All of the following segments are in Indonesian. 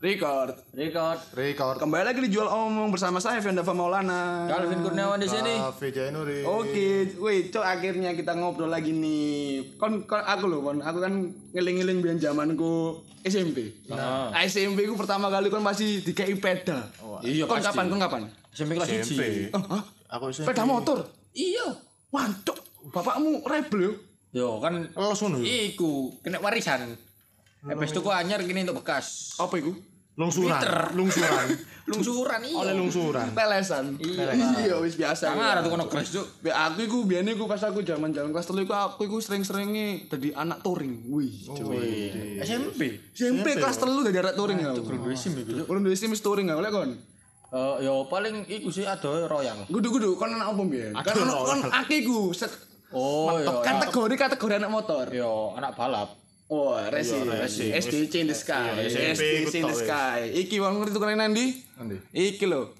Record. Record. Record Kembali lagi dijual omong bersama saya Fendava Maulana. Calvin Kurniawan di sini. Cafe Jainuri Oke, wait, cok akhirnya kita ngobrol lagi nih. Kon, kon aku loh, kon, aku kan ngeling-ngeling biar zamanku SMP. Nah. SMP ku pertama kali kon masih dikei peda. Iya, kon kapan? Kon kapan? SMP kelas SMP 1. Oh, hah? Aku SMP Peda motor. Iya. Wancuk, bapakmu rebel yo. Yo kan ya? iku kena warisan. Habis itu ku anyar gini untuk bekas. Apa iku? Lungsuran. Lungsuran Lungsuran iya. Oleh lungsuran Lelesan. Iya. Iya, wis biasa. Sangar tuh kono crash cuk. Be aku iku biyen iku pas aku zaman-zaman kelas 3 iku aku iku sering-seringe dadi anak touring. Wih, cuy. SMP. SMP kelas 3 dadi anak touring aku. Dua sim iku. Urung duwe sim wis touring aku lek kon. Eh yo paling iku sih ada royal. Gudu-gudu kon anak apa biyen? Kan kon Royal. akeh iku set Oh yo. kategori-kategori anak motor. Yo anak balap. Oh, racing. racing. SDC in the sky. Iya, SDC in the sky. Iki wong ngerti tukaran nandi? Nanti Iki lho.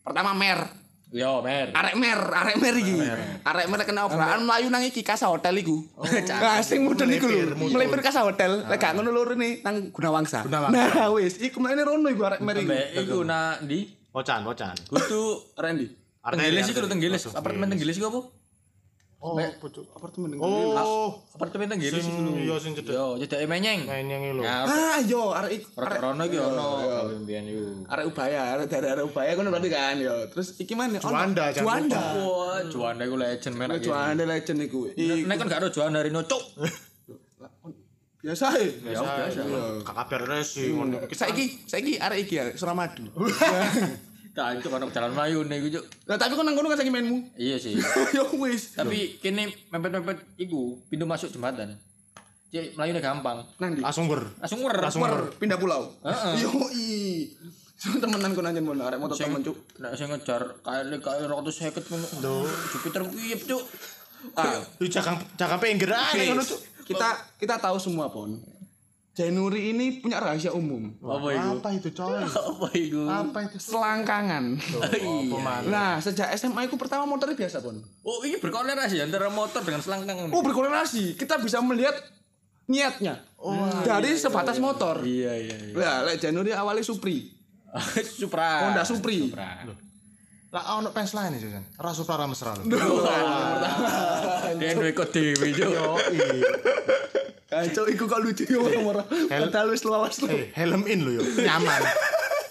Pertama mer. Yo mer. Arek mer, arek mer iki. Arek mer kena obrakan mlayu nang iki kasa hotel iku. Nah, sing mudun iku lho. Melipir kasa hotel. Lek gak ngono lho rene nang Gunawangsa. Nah, wis iku mlene rono iku arek mer iku. Iku na di Pocan Pocan kudu Rendi. Tenggilis iku lho Tenggilis. Apartemen Tenggilis iku apa? Oh pucuk Apartemen Oh Apartemen Tenggilis iku Sing lho. iya sing cedek Yo cedake menyeng. Main yang lo Ya, Ah, yo arek iku. Rek Arek rono iki ono mbiyen iku. arek ubaya, arek dari arek ubaya kono berarti kan yo. Terus iki mana? Juanda, Juanda. Wah, Juanda iku legend men. Juanda legend iku. Nek kan gak ada Juanda Rino cuk. Biasa biasa kakak kabar racing ngono Saiki, saiki arek iki arek Suramadu. Nah, itu kan jalan Melayu nih iku cuk. Lah tapi kon nang kono kan saiki mainmu. Iya sih. Yo wis. Tapi kene mepet-mepet iku pintu masuk jembatan. Cek Melayune gampang. Nang di. langsung ber Langsung wer. Langsung Mer, pindah pulau. Heeh. Yo i. Sama temenan kon anjen mon arek motor temen cuk. Nek sing ngejar kali kali 250 ngono. Jupiter kuwi cuk. Ah, Lu jangan jangan pinggir ngono cuk. Kita kita tahu semua pon. Januari ini punya rahasia umum. Apa iku? apa itu coy Apa iku? apa itu Selangkangan. Iya. Nah, sejak SMA aku pertama motornya biasa pon. Oh, ini berkolerasi antara motor dengan selangkang. Oh berkorelasi. Kita bisa melihat niatnya dari sebatas motor. Iya, iya, iya. Lah, lek Januari awalnya Supri. Supra. Honda Supri. Supra. lah ono pens lain itu kan rasu para mesra lo Dia duwe kode dhewe yo Kacau, iku kok lucu ya orang-orang. Padahal wis lawas lo. eh helm in lo yo nyaman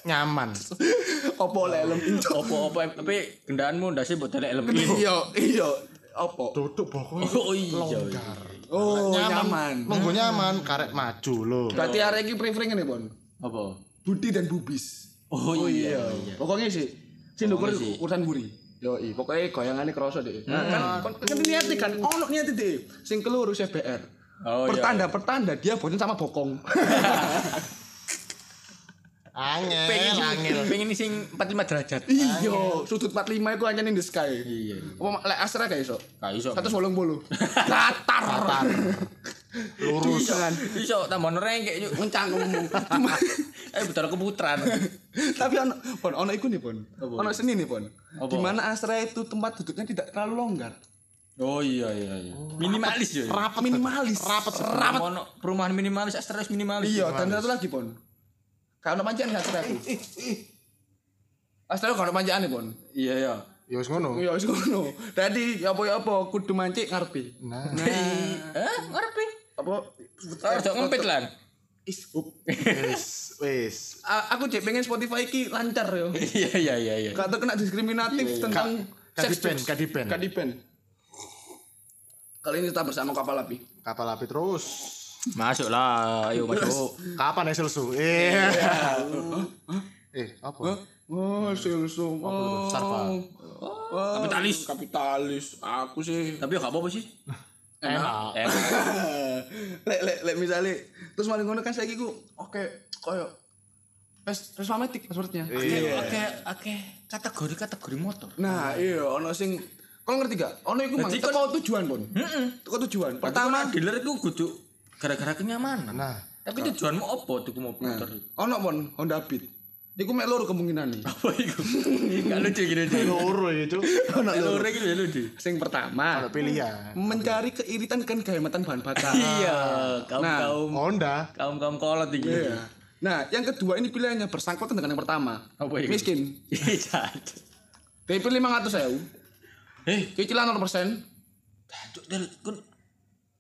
nyaman Opo lek helm inco. Apa-apa tapi kendaraanmu ndase mbok delek helm ini. Iya, iya. Opo? duduk pokoknya Oh iya. iya. Oh, nyaman. monggo nyaman karek maju lo Berarti arek iki pring-pring ngene, Pon. Apa? Budi dan Bubis. Oh iya. iya. Pokoknya sih sing ndukur sih. urusan buri. Yo, i, pokoknya goyangannya kerasa deh. Nah, kan, kan, kan kan, ono niatnya deh. Sing keluru CBR. Oh, iya. pertanda-pertanda dia bosan sama bokong. angel Pengen angel pengen sing 45 derajat. Iya, sudut 45 itu hanya in the sky. Iya. Apa lek Astra gak iso? Gak iso. 180. Datar. Datar. lurus kan. Iso tambah rengkek yuk. Mencanggung. Cuma Eh betul keputaran. tapi ono pon ono iku nih pon. Ono seni nih pon. Di mana Astra itu tempat duduknya tidak terlalu longgar. Oh iya iya iya. Minimalis yo. Rapat minimalis. Rapat. Rapat. Perumahan minimalis, stres minimalis. Iya, dan satu lagi pon. Kalau panjang Astra aku. Astra kalau nih pon. Iya iya. ya wis ngono Ya wis ngono. Dadi apa ya apa kudu mancik ngarepe. nah Eh, ngarepe. Apa Oh, jok ngempit lan. is up. wis wis aku cek pengen Spotify ki lancar yo. Iya iya iya iya. Gak terkena diskriminatif tentang Kak- seks kadipen, kadipen. Kadipen. Kali ini kita bersama kapal api. kapal api terus Masuk lah, ayo masuk. kapan hasil su eh eh apa Oh, silsum. Oh, Sarva. Oh, Kapitalis. Kapitalis. Aku sih. Tapi gak apa-apa sih. enak Eh, lek lek lek misalnya terus maling ngono kan saiki ku oke koyo pes pes mametik passwordnya. Oke, oke, oke. Kategori-kategori motor. Nah, iya ono sing Kau ngerti gak? Ono iku mang teko tujuan, Pon. Teko tujuan. Pertama Pertama, dealer itu kudu gara-gara kenyamanan. nah Tapi tujuanmu apa tuku mobil motor? ono Pon Honda Beat. Iku mek loro kemungkinan nih. Apa itu? Gak lucu gini aja. loro itu Ono loro. Gitu ya lucu. Sing pertama, ada pilihan mencari keiritan kan kehematan bahan bakar. Iya, kaum Nah, kaum Honda kaum kaum kolot iki. Iya. Nah, yang kedua ini pilihannya bersangkutan dengan yang pertama. Apa itu? Miskin. Iya. DP 500 ewu. Eh, Cicilan 0%. Cuk, Del, kun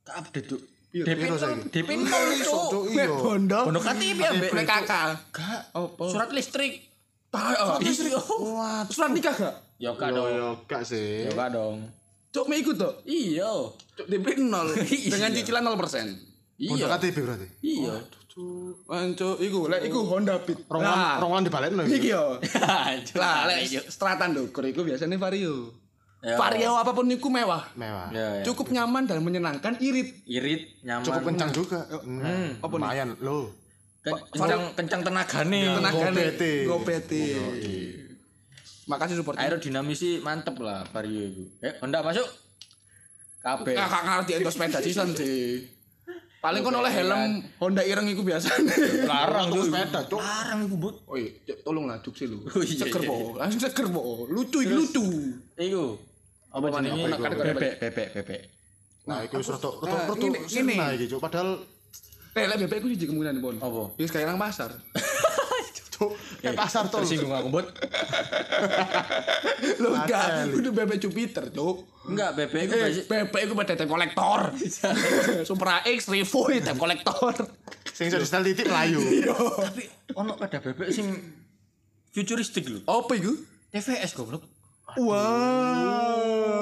tak update, Cuk. Iya, DP piro nol, saiki? DP nol, Cuk. Cuk, Mek iya. bondo. Bondo KTP ambek Mek kakak. Gak. Surat listrik. Tahu. Iya. Wah, Surat nikah gak? Ya gak dong. yo gak sih. Ya gak dong. Cuk, mek ikut tuh. Iya. Cuk, DP 0 Iya. dengan cicilan 0%. Bondo Iya. KTP berarti. Iya. Anco, iku, lek iku Honda Beat. Rongan rongan dibalekno iki iki. yo. Lah, lek stratan ndukur iku biasanya Vario. Ya. Vario apa pun iku mewah. Mewah. Ya, ya. Cukup nyaman dan menyenangkan, irit. Irit, nyaman. Cukup kencang juga. Hmm, Apa nih? lumayan lo. Ken- kencang kencang tenagane. Tenaga Go PT. Go PT. Makasih support. Aerodinamis sih mantep lah Vario itu. Eh, Honda masuk. Kabeh. Kakak ngerti itu sepeda sisan sih. Paling kon oleh helm Honda ireng iku biasa. Larang tuh. sepeda, Cuk. Larang iku, Bud. Oh iya, Cuk, tolong lah Cuk sih lu. Iya, Seger iya, po. Langsung seger po. Lucu iki lucu. Iku. Apa jenenge? Iku? Bebek, bebek, bebek. Nah, iku wis rada rada Nah, rada ngene- iki, Cuk. Padahal Eh, lek bebek iku siji kemungkinan pon. Apa? Wis kayak nang pasar. Cuk, eh pasar tol. Tersinggung aku, Bud. Lu enggak, udah bebek Jupiter, Cuk. Enggak, bebek itu Eh, basi- bebek iku pada tem kolektor. Supra X, Revo tem kolektor. Sing iso di-setel titik melayu. Tapi ono pada bebek sing futuristik lho. Apa iku? TVS goblok. Wow.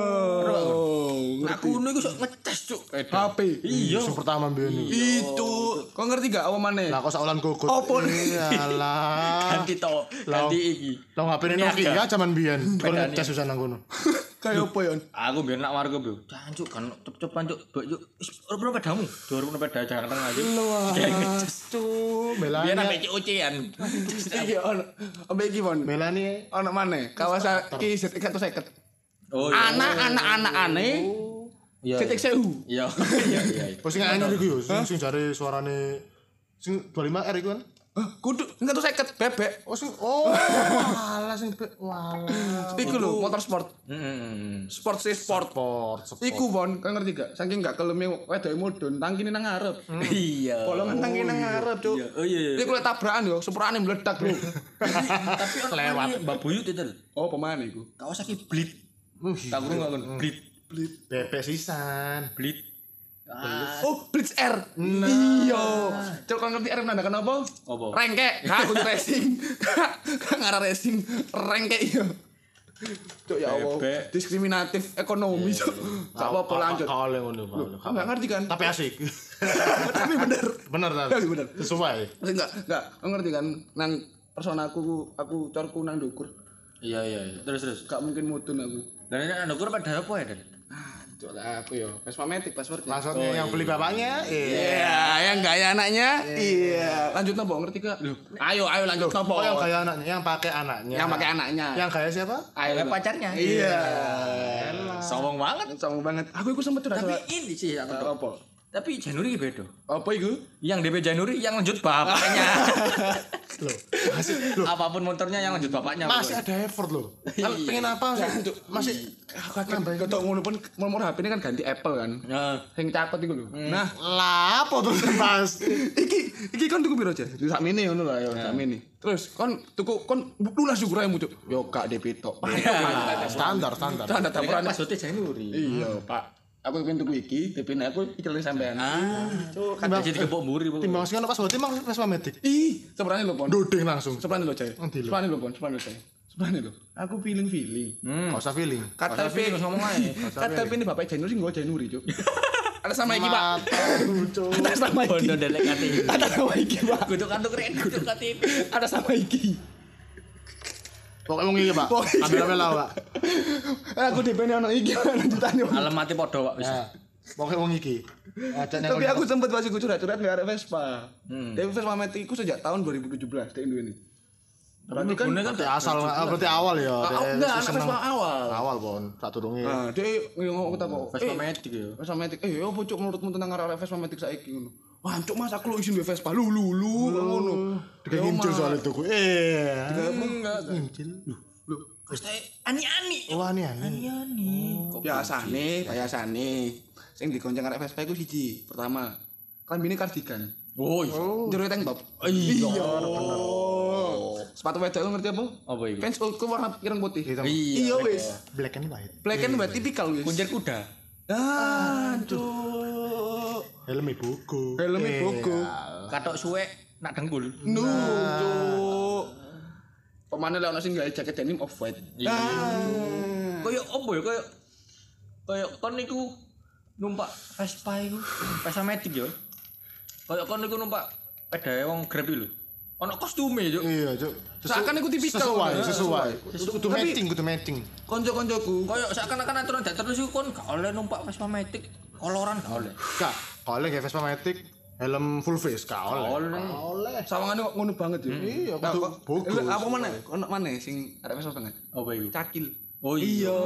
Nah, kuno iku sok ngeces, Cuk. HP. Iya. Sing pertama mbiyen. Itu. Kau ngerti gak apa mana? Lah kok saulan gogot. Nih? Iyalah. Ganti to, ganti iki. Lah HP. Nokia zaman biyen. Kon Bedane. ngecas susah nang kono. Kayak apa yon? Aku biar nak warga bro, cancuk kan cep-cepan cuk, Mbak, yuk, berapa pedamu? Dua ribu peda jangan tengah aja. Ngecas. Cuk, Biar belani. sampai cucian. Iki ono. Ambek iki pon. Belani. Ono mana? Kawasaki Z150. Oh Anak anak anak aneh. Iya. Ketik sewu. Iya. Iya iya. Oh sing anyar iku yo, sing sing jare suarane sing 25R iku kan. Kudu enggak tuh seket bebek. Oh sing oh walah sing walah. Iku lho motor sport. Sport sih sport. Sport, sport. Iku pon, kau ngerti gak? Saking gak keleme wedoke mudun, tangkine nang ngarep. Iya. Bolongan tangkine nang ngarep, Cuk. Iya. Oh iya. iya. Iku lek tabrakan yo, seprane meledak, Bro. Tapi lewat Mbak Buyut itu. Oh, pemain iku. Kawasaki Bleed. Uh, Tak kurang kan Bleed. Bebek sisan. Bleed. Ah, Oh, Blitz R. Iya. Coba kau ngerti R menandakan apa? Apa? Rengke. Gak aku racing. Gak ngarah racing. Rengke iya. Cuk ya Allah. Diskriminatif ekonomi, Cuk. Gak apa-apa lanjut. Kau oleh ngono, Pak. Ngerti kan? Tapi asik. Tapi bener. Bener ta? Tapi bener. Sesuai. Enggak, enggak. Kau ngerti kan? Nang personaku aku corku nang dukur. Iya iya iya. Terus terus. Gak mungkin mudun aku. Dan ini anak gue pada apa ya Dan? Lah aku yo. Vespa Matic passwordnya. Maksudnya yang beli bapaknya, iya. Iya, yang gaya anaknya. Iya. Lanjut nopo ngerti gak? Ayo, ayo lanjut nopo. Oh yang gaya anaknya, yang pakai anaknya. Yang pakai anaknya. Yang gaya siapa? Ayo Kayak pacarnya. Iya. Sombong banget. Sombong banget. Aku iku sempet curhat. Tapi ini sih aku tahu. Tapi Januari beda. Apa iku? Yang DP Januari yang lanjut bapaknya. Loh, masih loh, Apa pun motornya yang lanjut bapaknya. masih ada effort loh. Kan pengen apa sih? Masih Aku kan ketok ngono pun nomor HP ini kan ganti Apple kan. Nah, Sing catet iku lho. Nah, lah apa tuh Mas? iki iki kon tuku piro aja? Sak mini ngono lho ya, sak mini. Terus kon tuku kon lunas juga raimu cuk. Yo gak DP tok. standar, standar. Standar tapi kan pas hotel Januari. Iya, Pak. Aku pengen tuku iki, nek aku iki lho sampean. Ah, cuk, kan jadi kebok muri. Timbang sing pas berarti mang Vespa Matic. Ih, sebenarnya lho, Pon. Dodeng langsung. Sebenarnya lho, Cai. Nanti lho. Sebenarnya lho, Pon. Sebenarnya lho, Cai. Sebenarnya lho. Aku feeling-feeling. Gak usah feeling. KTP feeling, ngomong aja. KTP ini Bapak Januari gua Januari, Cuk. Ada sama iki, Pak. Ada sama iki. Bondo delek KTP. Ada sama iki, Pak. Kudu kartu kredit, kudu KTP. Ada sama iki. Pokoknya mau ngiki, Pak. Pokoknya. Kamera Pak. Aku DP ini ono iki lanjutane. Pak. Alamatnya podo, Pak. Bisa. Ya. Pokoknya mau ngiki. Aja nek Tapi aku sempet masih curhat-curhat nggak ada Vespa. Tapi Vespa Matic ku sejak tahun 2017 di Indo ini. Berarti kan kan berarti asal berarti awal ya. Ah, enggak, anak. Vespa awal. Awal, Bon. Satu dungi. Nah, dia ngomong kita kok. Vespa eh, Matic ya. Vespa Matic. Eh, apa cuk menurutmu tentang arah Vespa Matic saiki ngono? Wah, cuk Mas aku lu isin duwe Vespa. Lu lu lu ngono. Dia ngincil soal itu. Eh. Enggak. Ngincil. Pasti ani-ani. Wah, ini aneh. Ani. Biasane, biasane sing dikonceng arek Vespa iku siji. Pertama, klambine kardigan. Oh. Jero tank top. Iya. Sepatu wedok lu ngerti apa? Apa itu? Pants old warna ireng putih. Iya wis. Black and white. Black and white tipikal wis. Kunjir kuda. Aduh. Helm ibuku. Helm ibuku. Katok suwe nak dengkul. Nu, cuk. Pemane lek ono sing gawe jaket denim off white. Iya. Kayak apa ya kayak kayak kon niku numpak Vespa iku, Vespa Matic ya. Kayak kon niku numpak pedae wong Grab lho. Ono kostume yo. Iya, Cuk. Seakan iku tipikal. Sesuai, Ya, sesuai. Kudu matching, kudu matching. Konco-koncoku. Kayak seakan-akan aturan dak terus iku kon gak oleh numpak Vespa Matic koloran gak oleh. Kak, kalau kayak Vespa Matic, helm full face, kak oleh. Oleh. Oleh. Sawangane kok ngono banget ya. Iya, Nah, kudu bagus. Apa mana? Ono mana sing arek wis banget? Apa iku? Cakil. Oh iya.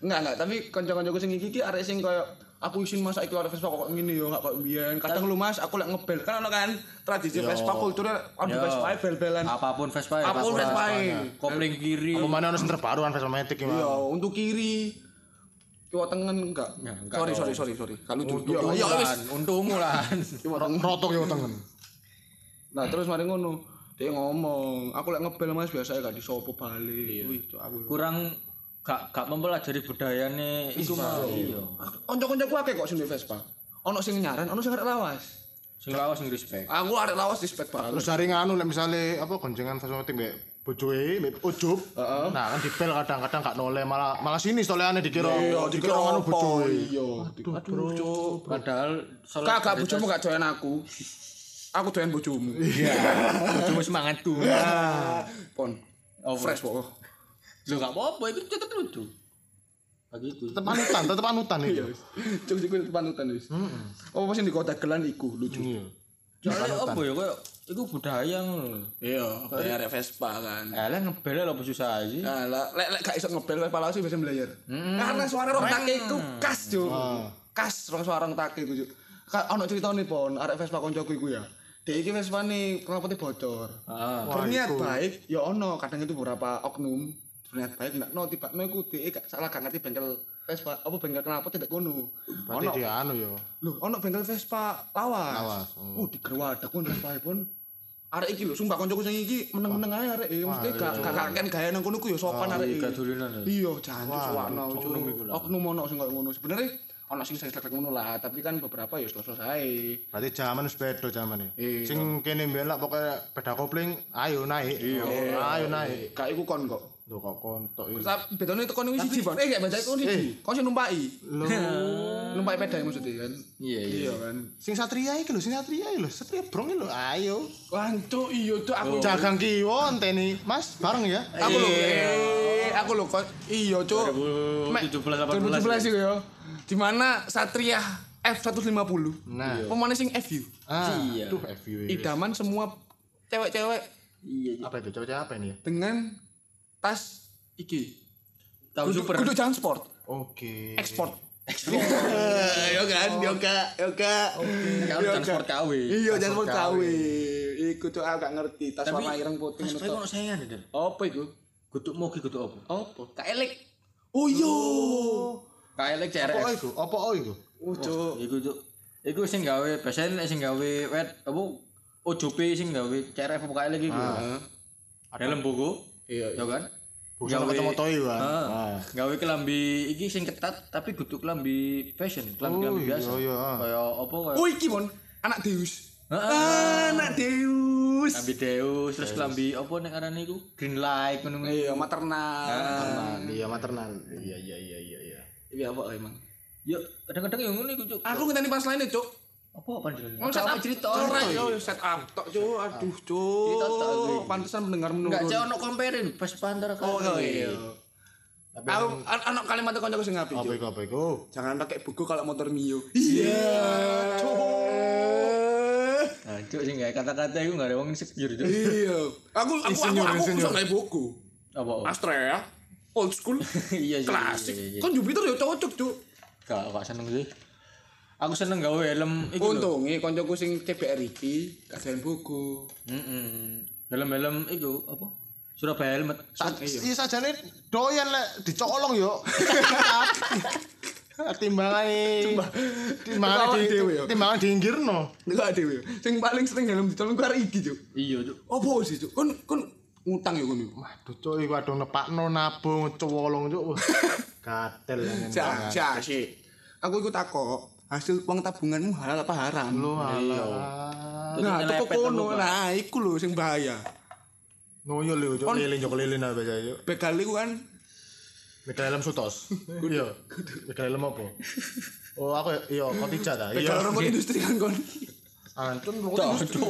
Enggak enggak, tapi kanca-kancaku sing iki iki arek sing koyo aku isin masa iki arek Vespa kok ngene yo, enggak kok biyen. Kadang lu Mas, aku lek ngebel. Kan ono kan tradisi Vespa kulture ono. Vespa bel-belan. Apa pun Vespa ya. Apa pun Vespa. Vespa. Kopling kiri. Apa mana ono sing terbaru kan Vespa Matic iki, Iya, untuk kiri. Kiwa tengen enggak. Ya, enggak Sorry, sorry, sorry, sorry. Kalau. Yo, Yo, yo wis. Untungmu lan. Kiwa tengen. Rotok ya tengen. Nah, terus mari ngono. Dia ngomong, aku lek ngebel Mas biasa gak disopo balik. Wih, cok aku. Kurang gak gak mempelajari budayane iku mah. Iya. Kanca-kancaku akeh kok sing Vespa. Ono sing nyaran, ono sing arek lawas. Sing lawas sing respect. Aku arek lawas di spek banget. Terus dari nganu lek misale apa goncengan Vespa Matic mbek bojoe, ujub. Nah, kan dipel kadang-kadang gak noleh malah malah sini soleane dikira dikira nganu bojoe. Iya. Aduh, cok. Padahal Kagak bojomu gak doyan aku. Aku doyan bojomu. bojomu semangat tuh. Pon. Oh, Fresh pokok. Lu gak apa-apa itu tetep lucu. Begitu. Tetep anutan, tetep anutan iki. Cuk sik kuwi panutan wis. Oh, pas di kota gelan iku lucu. Iya. Soalnya apa ya kayak iku budaya ngono. Iya, kayak arek Vespa kan. Alah ngebel lah apa susah sih. Nah, lah, lek lek gak iso ngebel Vespa lawas bisa melayar. Karena suara rong take iku khas, Cuk. Khas rong suara rong take iku, Cuk. Ono ceritane pon, arek Vespa koncoku iku ya. Dek iki Vespa nih knalpotnya bocor. Ah. Berniat baik, ya ono kadang itu beberapa oknum berniat baik ndak no tiba no iku dhek gak salah gak ngerti bengkel Vespa apa bengkel knalpot tidak kono. Berarti dia anu ya. lho ono bengkel Vespa lawas. Lawas, Oh, digerwadak pun Vespa pun arek iki lho sumpah koncoku sing iki meneng-meneng ae arek e mesti gak gak kan gaya nang kono ku ya sopan arek e. Ya. Iya, jangan suwana oknum ono sing koyo ngono. Sebenarnya ono sing selek ngono lah, tapi kan beberapa ya selesai. Berarti zaman wis beda zaman Iya. Sing kene mbiyen lah pokoke beda kopling, ayo naik. Iya, ayo naik. Gak iku kon kok. Lho kok kontok iki. Tapi bedone tekan iki siji, Bon. Eh, gak baca iku siji. Kon sing numpaki. Lho, Numpaki pedae maksudnya kan. Iya iya. Iya kan. sing Satria iki lho, sing Satria iki lho, Satria Brong iki lho, ayo. Wancuk iya tuh aku. Jagang kiwo enteni. Mas, bareng ya. Aku lho. Eh, aku lho kok iya, Cuk. 2017 2017 iku ya. Di mana Satria F150. Nah. Pemane sing FU. Ah, Iya. Duh, FU. Idaman semua cewek-cewek Iya. Apa itu? Cewek apa ini ya? dengan tas iki. Tahu Kudu- super. Kudu jangan sport, Oke. ekspor. Yo kan, yo kak, yo kak. Kau transport KW. Iya, jangan sport KW. Iku tuh aku gak ngerti, tas warna ireng putih ngono kono sayangan ya. Apa iku? Kutuk mogi kutuk apa? Apa? Kaelek. Oh iya. Kaelek Apa CRF. iku? Apa oh iku? Oh, Cuk. Iku tuh. Iku sing gawe biasanya nek sing gawe wet apa OJP sing gawe CRF apa kaelek iku. Helm buku. Iya, Ya kan? Bukan kacamata iki kan. Ah, gawe kelambi iki sing ketat tapi kudu kelambi fashion, kelambi kelambi biasa. iya, iya. Kayak apa kayak Oh iki mon, anak Deus. Heeh. Ah, anak Deus. kelambi Deus terus kelambi apa nek arane iku? Green light ngono ngono. Iya, maternal. Maternal, iya maternal. Iya iya iya iya iya. Iya apa emang? Yo kadang-kadang yo ngono iku, Cuk. Aku ngenteni pas lainnya, Cuk. Apa? Oh, set set up cerita Correct, yo set up tok, Cuk. Aduh, tok iki. Pantesan mendengar Enggak menurun. cek ono comparein pas antara Oh, kan. iya. Aku an- anak kalimat kancaku sing apik, Apa iku apa iku? Jangan pakai buku kalau motor Mio. Iya. Cuk. Nah, Cuk sing gawe kata-kata iku enggak ada wong insecure, Cuk. Iya. Aku aku aku aku bisa naik buku. Apa? Astrea, old school, Iya sih. klasik. iya, iya. Kan Jupiter ya cocok, Cuk. Gak, gak seneng sih. Aku seneng gawe helm iku lho. Untungnya koncoku sing CBR iki kajian buku. Heeh. Helm-helm iku apa? Surabaya helmet. Sa- Iya sajane doyan lek dicolong yo. Timbangane timbangane Awak di dhewe ya? timbangan diinggirno. Enggak dhewe. Sing paling sering helm ditolong ku arek iki, Cuk. Iya, Cuk. Apa sih, Cuk? Kon kon ngutang ya kon. iku? Waduh cuk iku adung nepakno nabung cowolong cuk. Gatel ya. Sia, sia, sik. Aku iku takok, hasil uang tabunganmu halal apa haram? Lu Iya. alah. Nah, teko nyelempet kono. Nah, iku lho sing bahaya. Noyo lho cuk lilin cuk lilin apa aja yuk. Begal iku kan Megal helm sutos. Iya. Megal helm apa? Oh aku iya kotija ta. begal Iya. rokok industri kan kon. Antun lu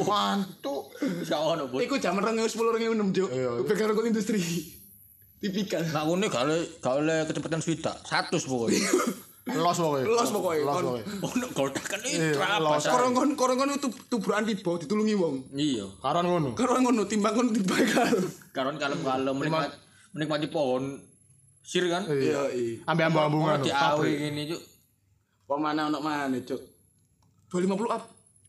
mantuk. Gak ono, Bos. Iku jam 2010 2006, Cuk. Iya. Begal rokok industri. Tipikal. Nak ngene gak oleh gak oleh kecepatan swidak. 100 pokoknya. Los pokoknya. Los pokoknya, Los pokoknya. Ono goldakan Iya, itu apa? los. Say? Korong-kon korong-kon itu tubrukan tiba ditulungi wong. Iya. Karon ngono. Karo ngono timbang kon dibegal. Karon kalau kalau menikmati menikmati pohon sir kan. Iya, iya. Ambil ambung-ambungan. Ono di awe ngene, Cuk. Kok mana ono mana, Cuk? 250 up.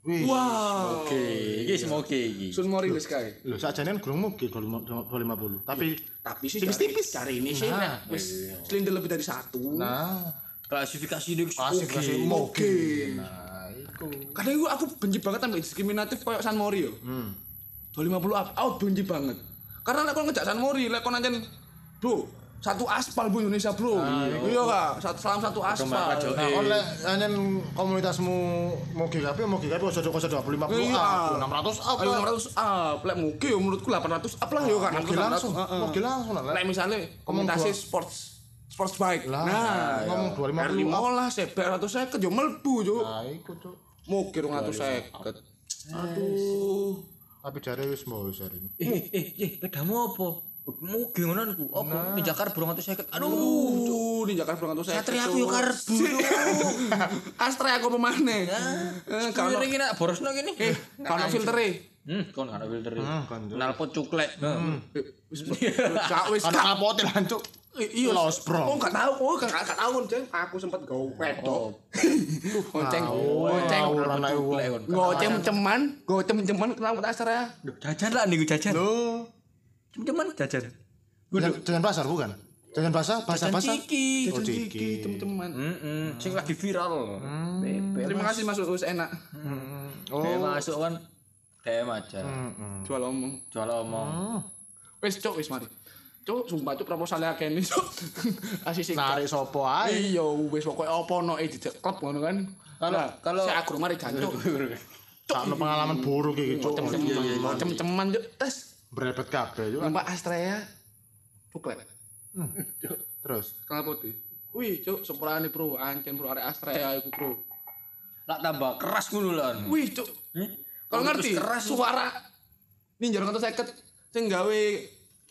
Wih. Wow. Oke, iki semoga iki. Sun mori wis kae. Lho sakjane kan gurung mugi 250. Tapi Tapi sih Tipis-tipis. cari ini sih Nah, wis silinder lebih dari satu. nah Klasifikasi dia klasifikasi oke. moge. Oke. Nah, iku. Kadang itu aku benci banget sampai diskriminatif kayak San Mori yo. Hmm. 250 up out benci banget. Karena lek kon ngejak San Mori, lek kon anjen bro, satu aspal bu Indonesia bro. iya kak, satu salam satu aspal. Nah, oleh anyen komunitasmu moge kabeh moge kabeh ojo ojo 250 Iya. up, 600 up. Ayo lah. 600 up, lek mugi yo menurutku 800 up lah yo kan. Moge langsung, moge langsung lah. Lek misalnya komunitas sports sports bike. Lah, nah, ngomong 250 R15 lah, sebek 150 yo mlebu yo. Nah, iku cuk. Mugi 250. Aduh. Tapi jare wis mau wis hari ini. Eh, eh, eh, pedamu apa? Mugi ngono niku. Apa? Ning Jakarta burung 150. Aduh. Aduh, ini Jakarta berangkat saya. Satria aku yo karbu. Astra aku pemane. Eh, kalau iki nak borosno kene. eh kalau filter e. Hmm, kon ana filter. Hmm, Cuk. Nalpot cuklek. Wis gak wis gak. kapote lancuk. Iya, Los, bro. Oh, gak tahu. Oh, gak gak tahu, Ceng. Aku sempet gawe wedok. Gonceng, Ngawur gonceng. anak wong. Gocem ceman, gocem ceman kenapa Astra? Duh, jajan lah niku jajan. Lho, Cuman jajan. jajan jajan pasar bukan? Jajan pasar, pasar Jajan pasar. ciki. Oh, Ciki, ciki. teman-teman. Heeh, sing lagi viral. Bebek. Terima kasih masuk wis enak. Oh. Masuk kan DM aja. Heeh. Jual omong. Jual omong. Wis cok wis mari. Cok, sumpah cok proposalnya akeh nih cok. Asisi Narik sopo ae. Iya, wis pokoke apa no eh dijak klub ngono kan. Kalau- kalau- si agro mari jancuk. Sakno pengalaman buruk iki cuk. Cem-ceman, cem-ceman cuk tes. Berebet kabeh cuk. Numpak Astrea cuklet. Terus Kenapa tuh? Wih, cuk, sepurane bro, ancen bro arek Astrea iku bro. Lah tambah keras ngono. Wih, cuk. Kalau Oh, ngerti suara ninja 250 sing gawe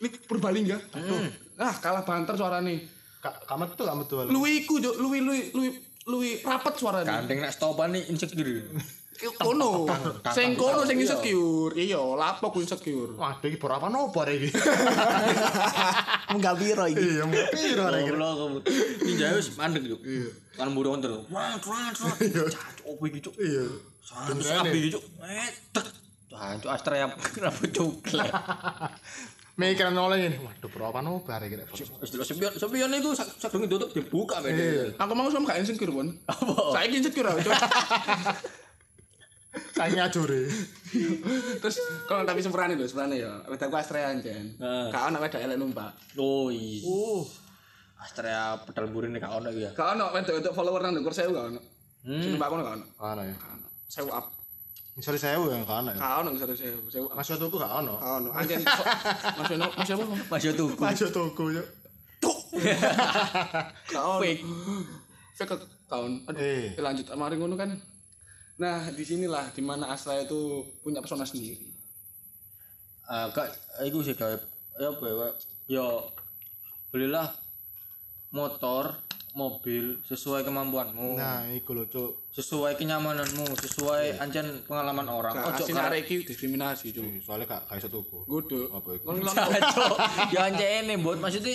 lik Purbalingga. Aduh. Ah, kalah banter suarane. Kak kamu tuh gak betul. Luwi iku, cuk, luwi luwi luwi luwi rapet suarane. Gandeng nak stopan nih insecure. Kono. Sing kono sing insecure. Iya, lapo ku insecure. Waduh iki apa nopo arek iki? Munggah piro iki? Iya, mau piro arek iki? Kamu. Ninja wis mandek yuk. Kan murah wonten. Wah, wah, wah. Cacuk opo iki, Cuk? Iya. Terus api iki, Cuk. Eh, tek. Cacuk Astra ya rambut cuklek. Mikiran oleh ini. Waduh, bro apa nopo arek iki? Wis delok sepion, sepion sak durung ditutup dibuka men. Aku mau sama gak insecure, Bon. Apa? Saiki insecure aku, Cuk. Kayak ngajure. Terus kalau tapi sempurane lho, sempurane ya. Wedak ku Astrea anjen. Gak ono wedak elek numpak. Oh iya. Uh, Astra ya pedal burine gak ono ya. Gak ono wedak-wedak follower nang ndukur 1000 gak ono. Hmm. Sing numpak kono gak ono. ya. Ono. 1000 up. Misalnya saya yang kana ya. Gak ono bisa 1000, 1000 up. Mas yo tuku gak ono. Gak ono. Anjen Mas Yono, Mas apa? Mas yo tuku. Mas yo tuku yo. Tuk. Gak ono. Fake. Fake account. Aduh. Eh. Lanjut mari ngono kan. Nah, di sinilah di mana Astra itu punya pesona sendiri. Ah, kak, iku sih gawe ya apa ya? Ya belilah motor, mobil sesuai kemampuanmu, Nah, iku lho, Cuk. sesuai kenyamananmu, sesuai ancen pengalaman orang. Gak Ojo karek arek iki diskriminasi, Cuk. Soalnya gak gak iso tuku. Gudu. Apa iku? Kon ngelak Cacok. Ya ancene mbot maksudnya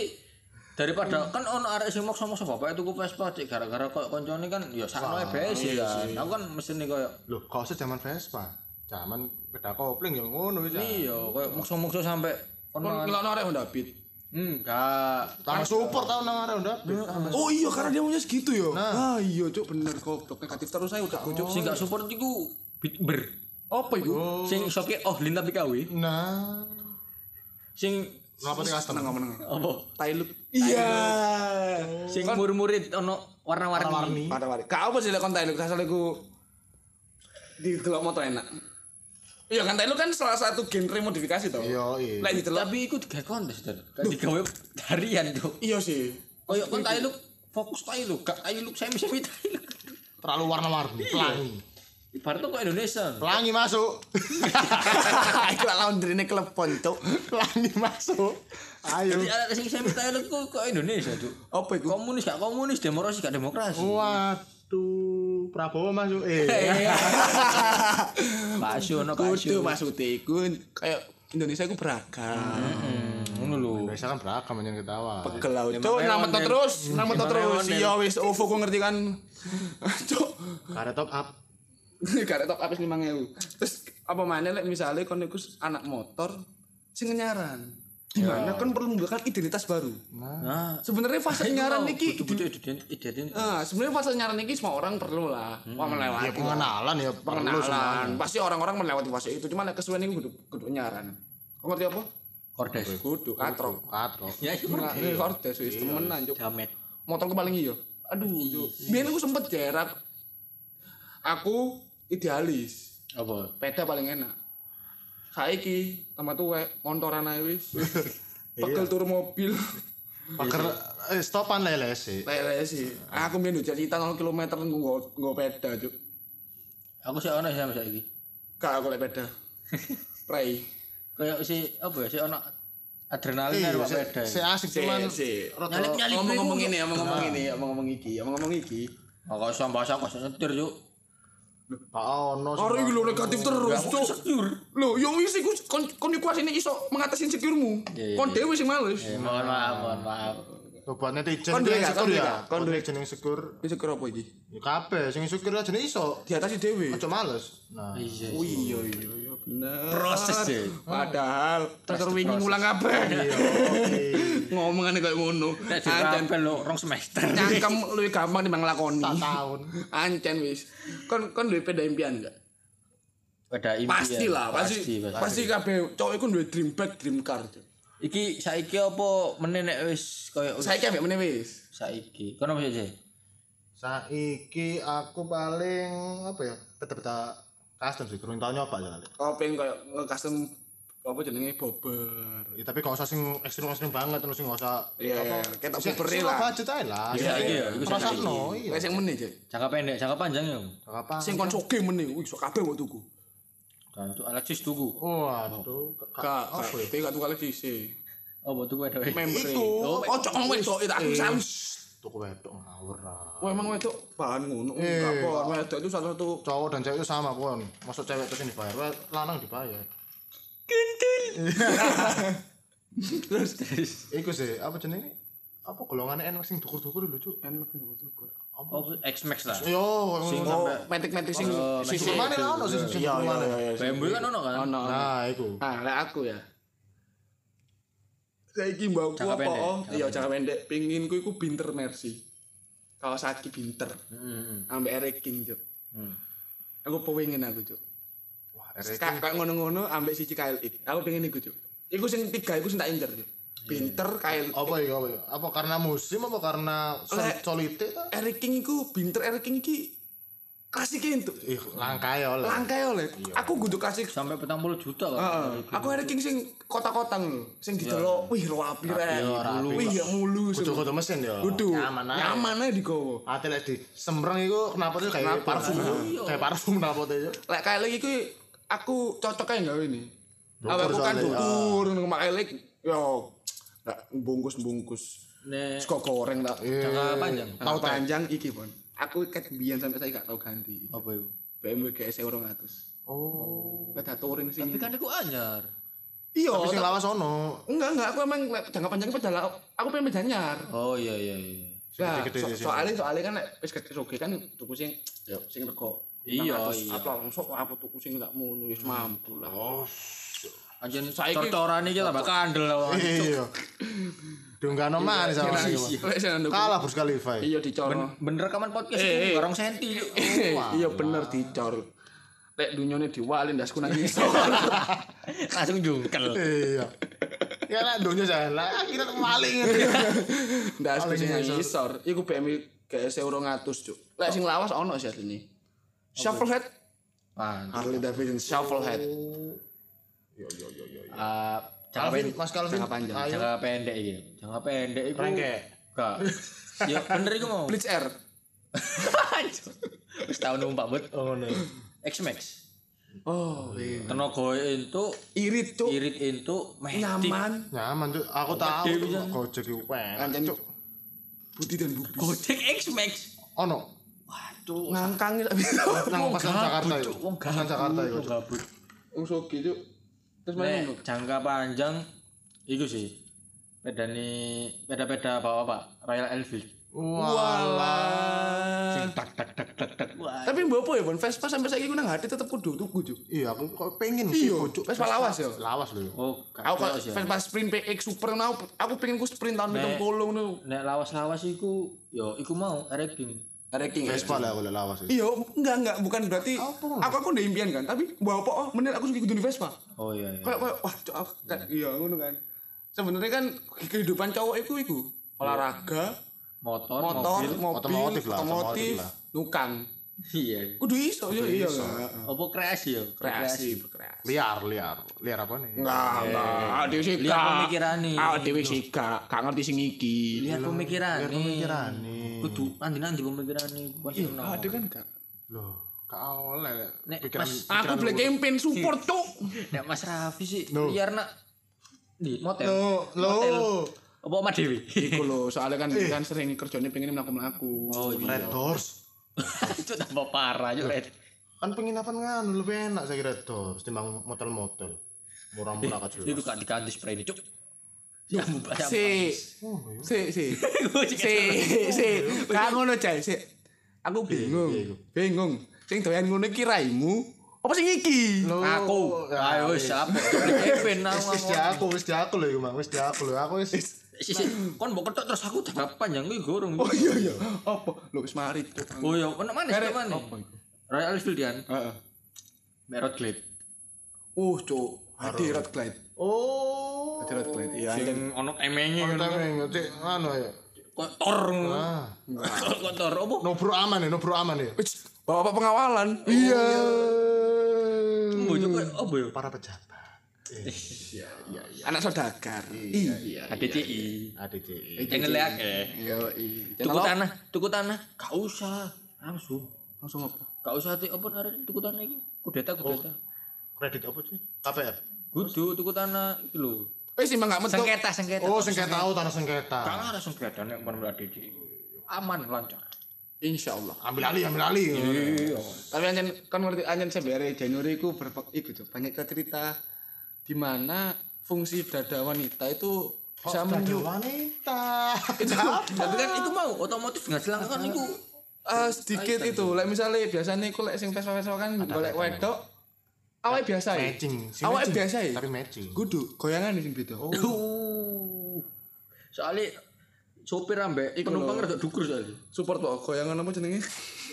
daripada kan ono arek sing maksa-maksa bapak tuku Vespa cek gara-gara kok koncone kan ya sakno e bae sih kan. Aku kan mesti koyo Loh, kok usah zaman Vespa. Zaman beda kopling ya ngono wis. iya koyo maksa-maksa sampai kon ono ngelak arek Honda Beat. Enggak. Tambah support tau nang arek ndak. Oh iya karena dia maunya segitu ya. Ah iya cuk bener goblok negatif terus saya udah cuk. Sing gak support iku bitber. Apa itu? Sing soke oh lin tapi kawe. Nah, Sing ngapa sih custom? Meneng meneng. apa? Tailuk. Iya. Sing murid-murid ono warna-warni. Pada wari. Kau apa sih lek kon tailuk asal iku di delok motor enak. Iya kan tailuk kan salah satu genre modifikasi toh. Iya, iya. Di delok Tapi iku digawe kontes dan digawe harian tuh. iya sih. Koyo kon tailuk fokus tailuk, gak tailuk semi-semi tailuk. Terlalu warna-warni, pelangi. Ibarat kok Indonesia. Pelangi masuk. Iku lah laundry ini klepon cuk. Pelangi masuk. Ayo. Jadi ada sing semi tailuk kok kok Indonesia tuh. Apa iku? Komunis gak komunis, demokrasi gak demokrasi. Waduh, Prabowo masuk. Eh, Pak Asyo ono Pak Asyo. maksudnya iku kayak Indonesia iku beragam. Ngono lho. Indonesia kan beragam yang ketawa. Pegel lah, Ya, cuk, online. terus, namet Ya, terus. Iya wis OVO ku ngerti kan. Cuk. Karena top up. Ada top up 5000. Terus apa mana lek misalnya kon iku anak motor sing nyaran. Di mana kan perlu membuat identitas baru. Nah, Sebenarnya fase nyaran iki butuh identitas. Nah, sebenarnya fase nyaran iki semua orang perlu lah. Wah melewati. Ya pengenalan ya pengenalan. Pasti orang-orang melewati fase itu. Cuma lek kesuwen iku kudu kudu nyaran. Kau ngerti apa? Kordes. Kudu katrok. Katro. Ya itu Nah, ini kordes wis temenan, Cuk. jamet. motorku paling iya aduh yo biar aku sempet jarak aku idealis Apa? peda paling enak saiki tambah tuwek montoran ae wis pegel turu mobil Paker eh stopan lele sih. lele sih aku biar udah cerita 0 km nggo nggo peda cuk Aku sih ono sama saiki. gak aku lek peda pray Kayak si apa ya? Si ono adrenalin Iya, karo si- beda. si asik cuman Nyalip-nyalip ngomong-ngomong ini ngomong-ngomong ini ngomong-ngomong iki ngomong-ngomong iki Kok iso bahasa kok iso nyetir yuk. Ono sih. Karo iki lho negatif terus cuk Secure. Lho, yo wis iku kon kon iku asine iso mengatasi insecure-mu. Iya, iya, Kon dhewe sing males. Mohon maaf, mohon maaf. Buat netizen Kon duwe duwe ya. gak? Kon duwe. yang syukur. Insecure apa iki? Ya kabeh sing syukur aja iso. Diatasi dhewe. Ojo males. Nah, Iya. Oh iya iya iya bener. Proses, deh. Padahal terus wingi ngulang kabeh. iya. Ngomongane koyo ngono. Ancen dirapel lo rong semester. cangkem luwih gampang timbang nglakoni. Tak tahun. Ancen wis. Kon kon duwe peda impian enggak? Pada impian. Pasti lah, pasti Pasti, kabeh cowok iku duwe dream bike, dream car. Iki saiki apa meneh nek wis koyo Saiki ambek meneh wis. saiki. Kono apa sih? Saiki aku paling apa ya? Peta-peta custom sih, kurang tau nyoba kali. Oh pengen koyo nge-custom apa jenenge bobber. Ya, tapi gak usah sing ekstrim-ekstrim banget terus sing gak usah Iya, iya, ketok sing- bubere sing lah. budget ae lah. Iya, iya, iku sing Rasakno, iya. Wis sing meneh. Jangka pendek, jangka panjang ya. Apa? Sing kon soge meneh, wih sok kabeh mbok tuku. Kan tuh Alexis tuku. Waduh, Gak, gak, iki gak tuku kali sih. Oh, buat tuku ada. Member. Iku. Oh, ojo ngomong wedok itu aku salah. tuku wedok ngawur lah. Wah, emang wedok bahan ngono. Enggak kok, wedok itu salah satu Cowok dan cewek itu sama kon. Masuk cewek terus yang dibayar, Wah, lanang dibayar. Terus terus. Iku sih, apa jenenge? Apa golongannya enak sing dukur-dukur lho, Cuk. enak tuku. Oh, X Max lah. Yo, Sing sampai metik-metik sing sisi. Mana lah ono sing sing Iya, iya, mana? iya, iya. BMW kan ono kan? Ono. Nah, iku. Nah, lek aku ya. Saiki mbakku apa? oh? Iya, jangka pendek. Pinginku iku binter Mercy. Kawasaki binter. Heeh. Ambek Eric King, Cuk. Hmm. Aku pengen aku, Cuk. Wah, erek Kayak kayak ngono-ngono ambek siji KLX. Aku pengen iku, Cuk. Iku sing tiga iku sing tak incer, Cuk. Binter KLX. apa iku apa iku? Apa karena musim apa karena sol- solite ta? Eric King iku binter Eric King iki klasik entuk. Ih, langka ya oleh. Langka oleh. Aku kudu klasik Sampai petang puluh juta kan? Heeh. Aku Eric King sing kota-kotang lho, sing didelok, wih rapi rek. rapi. Wih ya mulu. Kudu-kudu mesin ya. Kudu. Nyaman ae. Nyaman ae digowo. Ate lek di sembreng iku kenapa tuh kayak parfum. Kayak parfum kenapa tuh ya? Lek kae lagi iki aku cocok ae gawe ini. Awakku kan dukur ngono mak elek yo nggak bungkus-bungkus. Nek Sego goreng tak. jangka panjang. Tahu panjang iki, Pon. Aku ket biyen sampai saya gak tau ganti. Apa itu? BMW GS 200. Oh. Beda touring sing. Tapi kan itu anyar. iya, Tapi sing lawas ono. enggak enggak aku emang jangka panjang pedal aku pengen pedanyar. Oh iya iya iya. Nah, so, sih. soalnya soalnya kan nek wis gede soge kan tuku sing ya sing rego. Iya, 600. iya. Apa langsung aku tuku sing gak ngono wis mampu lah. Oh. Anjen Saiki- cor-coran iki tambah kandel awak. Iya. Diunggahno manis sama sing anu- Kalah Burj Khalifa. Iya dicor. Bener rekaman podcast Eh, eh. iki barong senti. Cuk. Iya bener dicor. Lek dunyane diwalin ndasku nang iso. Langsung jungkel. Iya. Ya lah dunia jangan lah kita maling. Ndasku sing Paling nang isor. Iku BMW GS 200, Cuk. Lek sing lawas ono sih asline. Shufflehead Mantap. Harley Davidson Shufflehead. Ah, jangka Calvin, pendek. Mas Calvin. Jangka panjang. Ayo. Jangka pendek iki. Jangka pendek iku. Rengke. Gak. Ya bener iku mau. Blitz Air. Wis tau numpak bet. Oh no. X-Max. Oh, iya. Tenaga itu Irit, Cuk. irit itu metik. Nyaman. Nyaman tuh. Aku tahu. Jan. Gojek itu enak. Anjen Budi dan Bubis. Gojek X-Max. Ono. Waduh. Ngangkang Nang pasan Jakarta itu. Cuk. Wong Pasan Jakarta itu. Wong gabut. Wong sogi, Cuk. Terus main Nek jangka panjang iku sih. Pedani peda-peda bawa Pak Royal Enfield. Walah. Sing tak tak tak tak tak. Wah. Tapi mbok apa ya, Bon? Vespa sampai saiki ku nang hati tetep kudu tuku. Iya, aku kok pengen Iya. Vespa lawas ya. Lawas lho. Oh, Aku kok Vespa Sprint PX Super aku, aku pengen ku sprint tahun 70 ngono. Nek lawas-lawas iku yo iku mau ranking. Ranking Vespa lah aku lawas. Iya, enggak enggak bukan berarti aku aku udah impian kan, tapi mbok apa oh menit aku suka kudu di Vespa. Oh iya iya. Kayak kayak wah, kan iya ngono kan. Sebenarnya kan kehidupan cowok itu iku olahraga, Motor, motor, mobil. mobil, Otomotif lah, otomotif, otomotif lah. nukang. Iya. Kudu iso ya iya. Apa kreasi yo? Kreasi, berkreasi. Liar, liar. Liar apa nih? Enggak, enggak. Dhewe sih Lihat gak. pemikirane. Ah, dhewe sih gak. Gak ngerti sing iki. Lihat pemikiran nih. Pemikiran nih. Kudu nanti-nanti pemikiran nih. Pasti ono. Ada kan gak? Loh, kau oleh Nek, pikiran Mas- Aku black campaign support cuk. Nek Mas Raffi sih No. biar nak di motel. Lo, lo. Apa Mas Dewi? Iku lho, soalnya kan kan sering kerjanya pengen mlaku-mlaku. Oh iya. Red Doors. Itu tambah parah Red. Kan penginapan nganu lebih enak saya Red Doors timbang motel-motel. Murah-murah kan Iku gak diganti spray ini, Cuk. Ya banyak. Si, si, si, si, si, gak ngono cai, si. Aku bingung, bingung. Sing doyan ngono iki raimu, apa sing iki? Aku. Ya, Ayo wis apa? Kevin aku. Wis aku, wis aku lho Mang. Wis aku lho. Aku wis kon mbok ketok terus aku tak panjang kuwi gorong. Oh iya iya. Apa? Lho wis mari. Oh iya, ono mana sih mana? Apa iku? Royal Enfield kan. Heeh. Merot Glade. Uh, cuk. Hadi Red Glide. Oh. Hadi Red Glide. Iya. Sing ono temenge ngono. Temeng cek anu ya. Kok tor. Ah. Kok tor opo? Nobro aman ya, nobro aman ya. Wis, Bapak pengawalan. Iya. Bojo kok opo yo? Para pejabat. Anak saudagar. Iya. ADCI. ADC. Channel akeh. Iya, iya. Tuku tanah, tuku tanah. Gak usah. Langsung. Langsung apa? Gak usah ti opo arek tuku tanah iki. Kudeta kudeta. Kredit apa sih? KPR. Kudu tuku tanah iki lho. Eh sih gak metu. Sengketa, sengketa. Oh, sengketa tahu tanah sengketa. Gak ada sengketa nek pun ADCI. Aman lancar. Insya Allah. Ambil alih, ambil alih. Iya. Tapi anjen kan ngerti anjen sebere Januari iku berpe iku tuh banyak cerita di mana fungsi dada wanita itu bisa Ada menyu wanita. Tapi kan itu mau otomotif nggak selang kan itu. eh, sedikit itu lek misalnya biasanya iku lek sing Vespa-Vespa kan golek wedok awake biasa ya Matching. Biasa ya Tapi matching. kudu goyangan sing beda Uh. Soalnya sopir ambek penumpang rada dukur soalnya. support kok goyangan apa jenenge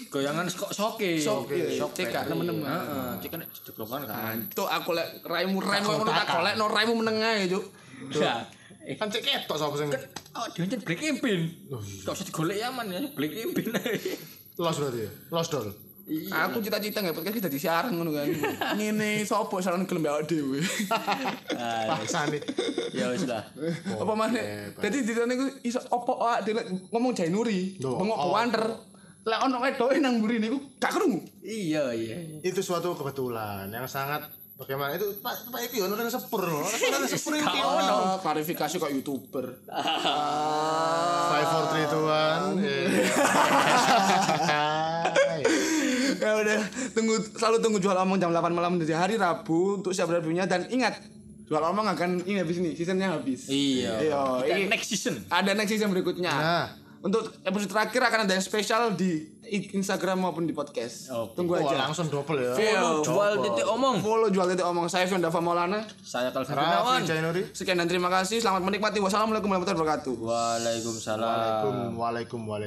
Goyangan kok soke. Soke. Soke. Gak nemen-nemen. Heeh, cek kan deglokan kan. itu aku lek raimu raimu ngono tak golek no raimu menengah ya cuk Ya. Kan cek ketok sapa sing oh, kan black campaign. Gak usah digolek aman ya, black campaign. los berarti ya. Los dol. Aku cita-cita nggak podcast kita siaran ngono kan. Ngene sopo saran gelem awake dhewe. Paksa nih. Ya wis lah. Apa maneh? Dadi ditane iku iso opo awake dhewe ngomong Jainuri, bengok oh. wanter. Lek ono wedoke nang mburi niku gak krungu. Iya, iya. Itu suatu kebetulan yang sangat bagaimana itu Pak Pak Iki ono yang sepur loh. Orang sepur iki ono. Klarifikasi kok YouTuber. Five four three two one. ya udah, tunggu selalu tunggu jual omong jam 8 malam dari hari Rabu untuk siap reviewnya dan ingat jual omong akan ini habis ini seasonnya habis. Iya. Iya, next season. Ada next season berikutnya. Nah, Untuk episode terakhir akan ada yang spesial di Instagram maupun di podcast. Tunggu Wah, aja. langsung double ya. Iya. Jual titik omong. Follow jual titik omong saya Fion Dava Maulana. Saya Calvin Gunawan. Jainuri. Sekian dan terima kasih. Selamat menikmati. Wassalamualaikum warahmatullahi wabarakatuh. Waalaikumsalam. Waalaikum, waalaikum, waalaikum.